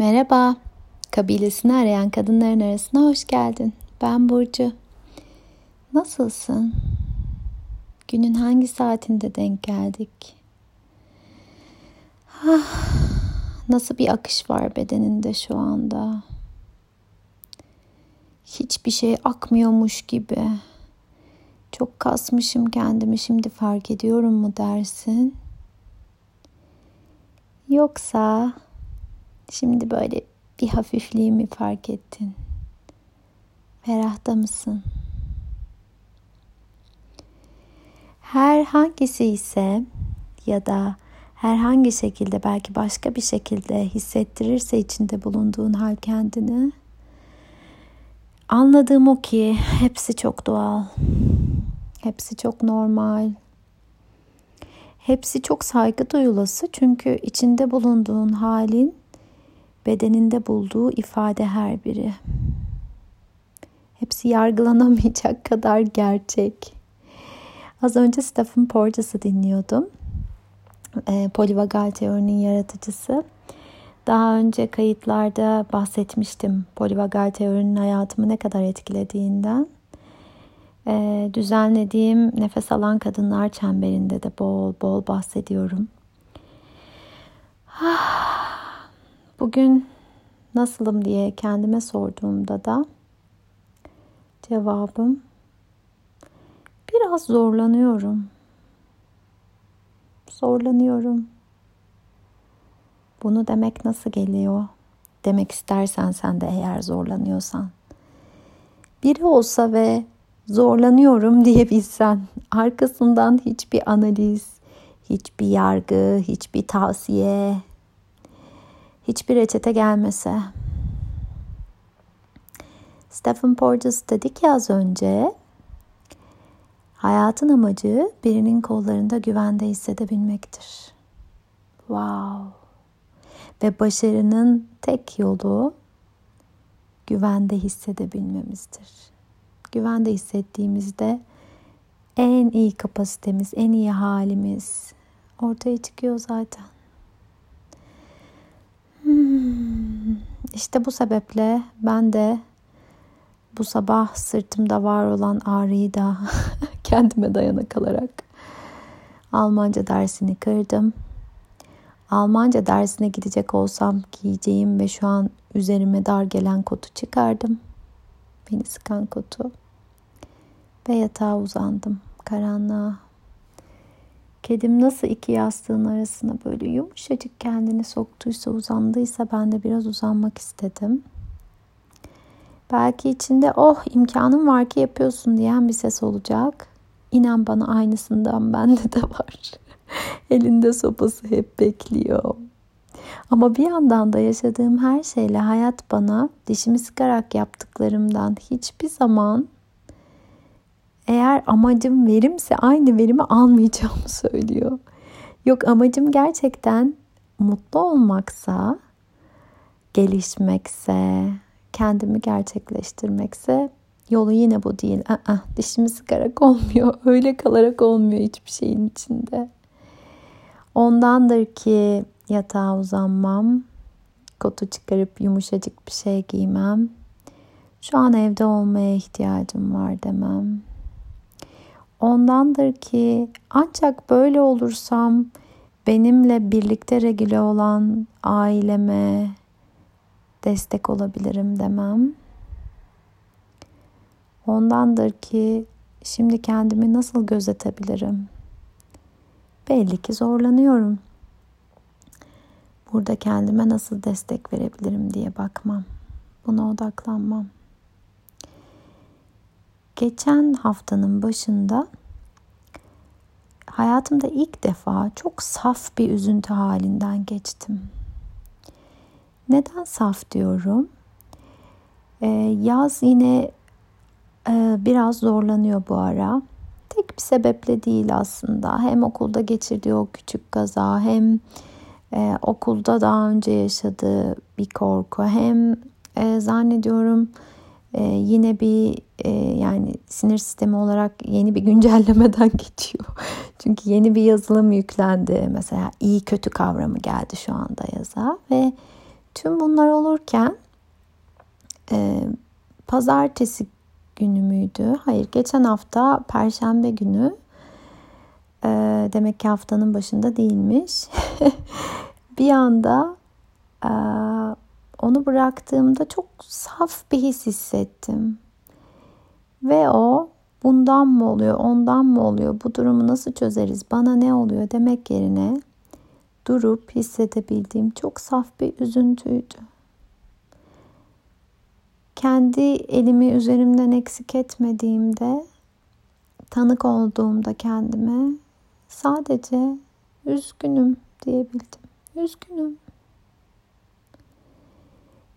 Merhaba, kabilesini arayan kadınların arasına hoş geldin. Ben Burcu. Nasılsın? Günün hangi saatinde denk geldik? Ah, nasıl bir akış var bedeninde şu anda? Hiçbir şey akmıyormuş gibi. Çok kasmışım kendimi şimdi fark ediyorum mu dersin? Yoksa Şimdi böyle bir hafifliğimi fark ettin. Ferahta mısın? Her hangisi ise ya da herhangi şekilde belki başka bir şekilde hissettirirse içinde bulunduğun hal kendini anladığım o ki hepsi çok doğal. Hepsi çok normal. Hepsi çok saygı duyulası çünkü içinde bulunduğun halin bedeninde bulduğu ifade her biri. Hepsi yargılanamayacak kadar gerçek. Az önce Stephen Porges'ı dinliyordum. E, polivagal teorinin yaratıcısı. Daha önce kayıtlarda bahsetmiştim polivagal teorinin hayatımı ne kadar etkilediğinden. E, düzenlediğim nefes alan kadınlar çemberinde de bol bol bahsediyorum. Ah, Bugün nasılım diye kendime sorduğumda da cevabım biraz zorlanıyorum. Zorlanıyorum. Bunu demek nasıl geliyor? Demek istersen sen de eğer zorlanıyorsan. Biri olsa ve zorlanıyorum diyebilsen arkasından hiçbir analiz, hiçbir yargı, hiçbir tavsiye, hiçbir reçete gelmese. Stephen Porges dedi ki az önce hayatın amacı birinin kollarında güvende hissedebilmektir. Wow. Ve başarının tek yolu güvende hissedebilmemizdir. Güvende hissettiğimizde en iyi kapasitemiz, en iyi halimiz ortaya çıkıyor zaten. İşte bu sebeple ben de bu sabah sırtımda var olan ağrıyı da kendime dayana kalarak Almanca dersini kırdım. Almanca dersine gidecek olsam giyeceğim ve şu an üzerime dar gelen kotu çıkardım. Beni sıkan kotu. Ve yatağa uzandım karanlığa. Kedim nasıl iki yastığın arasına böyle yumuşacık kendini soktuysa, uzandıysa ben de biraz uzanmak istedim. Belki içinde oh imkanım var ki yapıyorsun diyen bir ses olacak. İnan bana aynısından bende de var. Elinde sopası hep bekliyor. Ama bir yandan da yaşadığım her şeyle hayat bana dişimi sıkarak yaptıklarımdan hiçbir zaman eğer amacım verimse aynı verimi almayacağımı söylüyor. Yok amacım gerçekten mutlu olmaksa, gelişmekse, kendimi gerçekleştirmekse yolu yine bu değil. Aa, dişimi sıkarak olmuyor. Öyle kalarak olmuyor hiçbir şeyin içinde. Ondandır ki yatağa uzanmam, kotu çıkarıp yumuşacık bir şey giymem. Şu an evde olmaya ihtiyacım var demem. Ondandır ki ancak böyle olursam benimle birlikte regüle olan aileme destek olabilirim demem. Ondandır ki şimdi kendimi nasıl gözetebilirim? Belli ki zorlanıyorum. Burada kendime nasıl destek verebilirim diye bakmam. Buna odaklanmam. Geçen haftanın başında hayatımda ilk defa çok saf bir üzüntü halinden geçtim. Neden saf diyorum? Ee, yaz yine e, biraz zorlanıyor bu ara. Tek bir sebeple değil aslında. Hem okulda geçirdiği o küçük kaza hem e, okulda daha önce yaşadığı bir korku hem e, zannediyorum ee, yine bir e, yani sinir sistemi olarak yeni bir güncellemeden geçiyor. Çünkü yeni bir yazılım yüklendi. Mesela iyi kötü kavramı geldi şu anda yaza ve Tüm bunlar olurken e, pazartesi günü müydü? Hayır geçen hafta perşembe günü e, demek ki haftanın başında değilmiş. bir anda e, onu bıraktığımda çok saf bir his hissettim. Ve o bundan mı oluyor, ondan mı oluyor, bu durumu nasıl çözeriz, bana ne oluyor demek yerine durup hissedebildiğim çok saf bir üzüntüydü. Kendi elimi üzerimden eksik etmediğimde, tanık olduğumda kendime sadece üzgünüm diyebildim. Üzgünüm.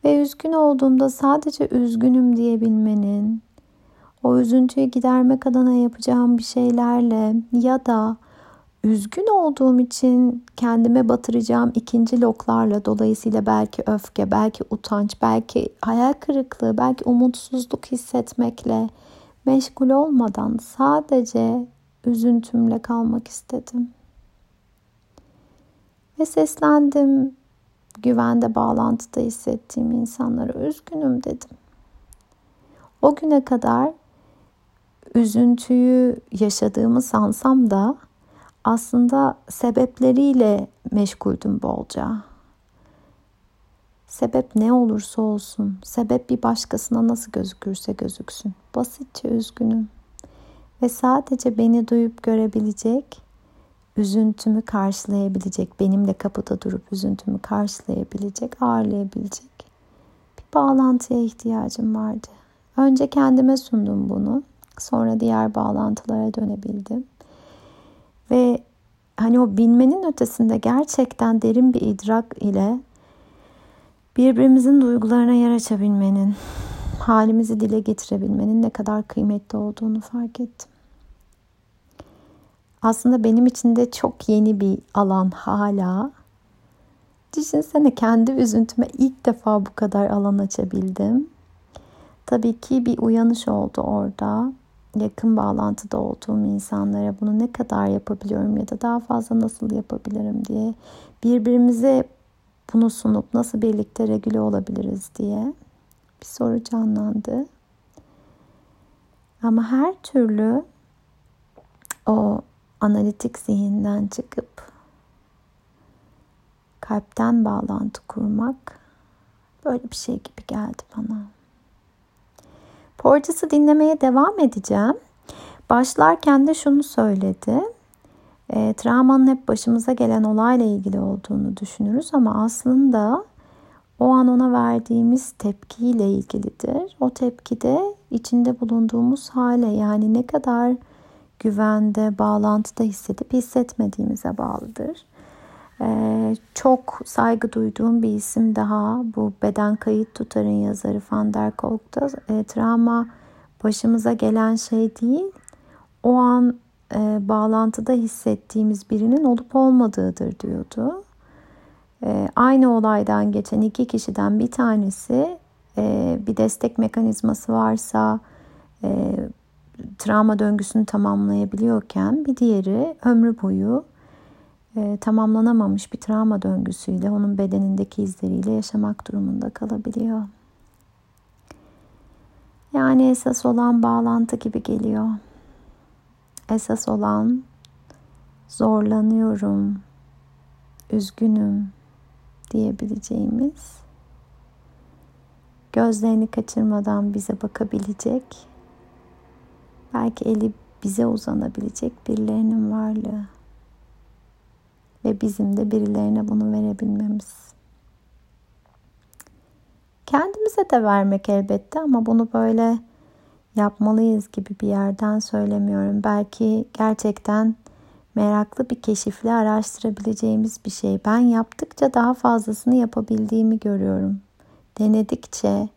Ve üzgün olduğumda sadece üzgünüm diyebilmenin, o üzüntüyü gidermek adına yapacağım bir şeylerle ya da üzgün olduğum için kendime batıracağım ikinci loklarla dolayısıyla belki öfke, belki utanç, belki hayal kırıklığı, belki umutsuzluk hissetmekle meşgul olmadan sadece üzüntümle kalmak istedim. Ve seslendim güvende bağlantıda hissettiğim insanlara üzgünüm dedim. O güne kadar üzüntüyü yaşadığımı sansam da aslında sebepleriyle meşguldüm bolca. Sebep ne olursa olsun, sebep bir başkasına nasıl gözükürse gözüksün. Basitçe üzgünüm. Ve sadece beni duyup görebilecek, üzüntümü karşılayabilecek, benimle kapıda durup üzüntümü karşılayabilecek, ağırlayabilecek bir bağlantıya ihtiyacım vardı. Önce kendime sundum bunu. Sonra diğer bağlantılara dönebildim. Ve hani o bilmenin ötesinde gerçekten derin bir idrak ile birbirimizin duygularına yer açabilmenin, halimizi dile getirebilmenin ne kadar kıymetli olduğunu fark ettim. Aslında benim için de çok yeni bir alan hala. Düşünsene kendi üzüntüme ilk defa bu kadar alan açabildim. Tabii ki bir uyanış oldu orada yakın bağlantıda olduğum insanlara bunu ne kadar yapabiliyorum ya da daha fazla nasıl yapabilirim diye birbirimize bunu sunup nasıl birlikte regüle olabiliriz diye bir soru canlandı. Ama her türlü o analitik zihinden çıkıp kalpten bağlantı kurmak böyle bir şey gibi geldi bana. Porges'i dinlemeye devam edeceğim. Başlarken de şunu söyledi. E, travmanın hep başımıza gelen olayla ilgili olduğunu düşünürüz ama aslında o an ona verdiğimiz tepkiyle ilgilidir. O tepki de içinde bulunduğumuz hale yani ne kadar güvende, bağlantıda hissedip hissetmediğimize bağlıdır. Ee, çok saygı duyduğum bir isim daha bu beden kayıt tutarın yazarı Van der Kolk'ta e, travma başımıza gelen şey değil o an e, bağlantıda hissettiğimiz birinin olup olmadığıdır diyordu. E, aynı olaydan geçen iki kişiden bir tanesi e, bir destek mekanizması varsa e, travma döngüsünü tamamlayabiliyorken bir diğeri ömrü boyu e, tamamlanamamış bir travma döngüsüyle onun bedenindeki izleriyle yaşamak durumunda kalabiliyor. Yani esas olan bağlantı gibi geliyor. Esas olan zorlanıyorum, üzgünüm diyebileceğimiz gözlerini kaçırmadan bize bakabilecek belki eli bize uzanabilecek birilerinin varlığı ve bizim de birilerine bunu verebilmemiz. Kendimize de vermek elbette ama bunu böyle yapmalıyız gibi bir yerden söylemiyorum. Belki gerçekten meraklı bir keşifle araştırabileceğimiz bir şey. Ben yaptıkça daha fazlasını yapabildiğimi görüyorum. Denedikçe,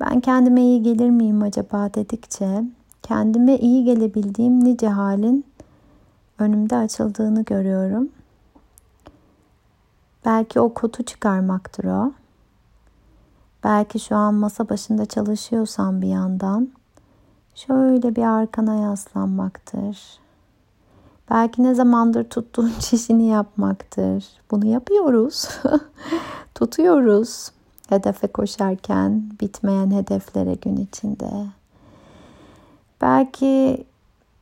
ben kendime iyi gelir miyim acaba dedikçe, kendime iyi gelebildiğim nice halin önümde açıldığını görüyorum. Belki o kotu çıkarmaktır o. Belki şu an masa başında çalışıyorsan bir yandan şöyle bir arkana yaslanmaktır. Belki ne zamandır tuttuğun çişini yapmaktır. Bunu yapıyoruz. tutuyoruz. Hedefe koşarken bitmeyen hedeflere gün içinde. Belki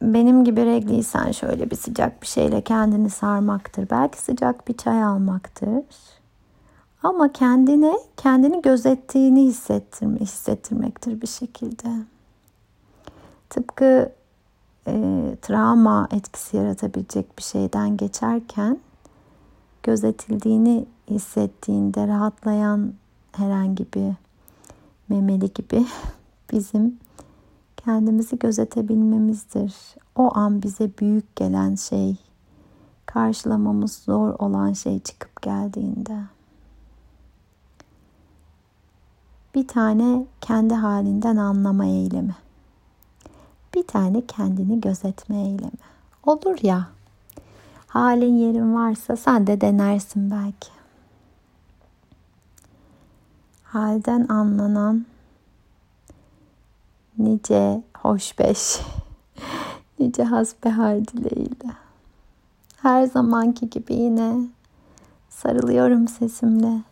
benim gibi regliysen şöyle bir sıcak bir şeyle kendini sarmaktır. Belki sıcak bir çay almaktır. Ama kendine kendini gözettiğini hissettirme, hissettirmektir bir şekilde. Tıpkı e, travma etkisi yaratabilecek bir şeyden geçerken gözetildiğini hissettiğinde rahatlayan herhangi bir memeli gibi bizim kendimizi gözetebilmemizdir. O an bize büyük gelen şey, karşılamamız zor olan şey çıkıp geldiğinde. Bir tane kendi halinden anlama eylemi. Bir tane kendini gözetme eylemi. Olur ya. Halin yerin varsa sen de denersin belki. Halden anlanan nice hoşbeş, nice hasbihal dileğiyle. Her zamanki gibi yine sarılıyorum sesimle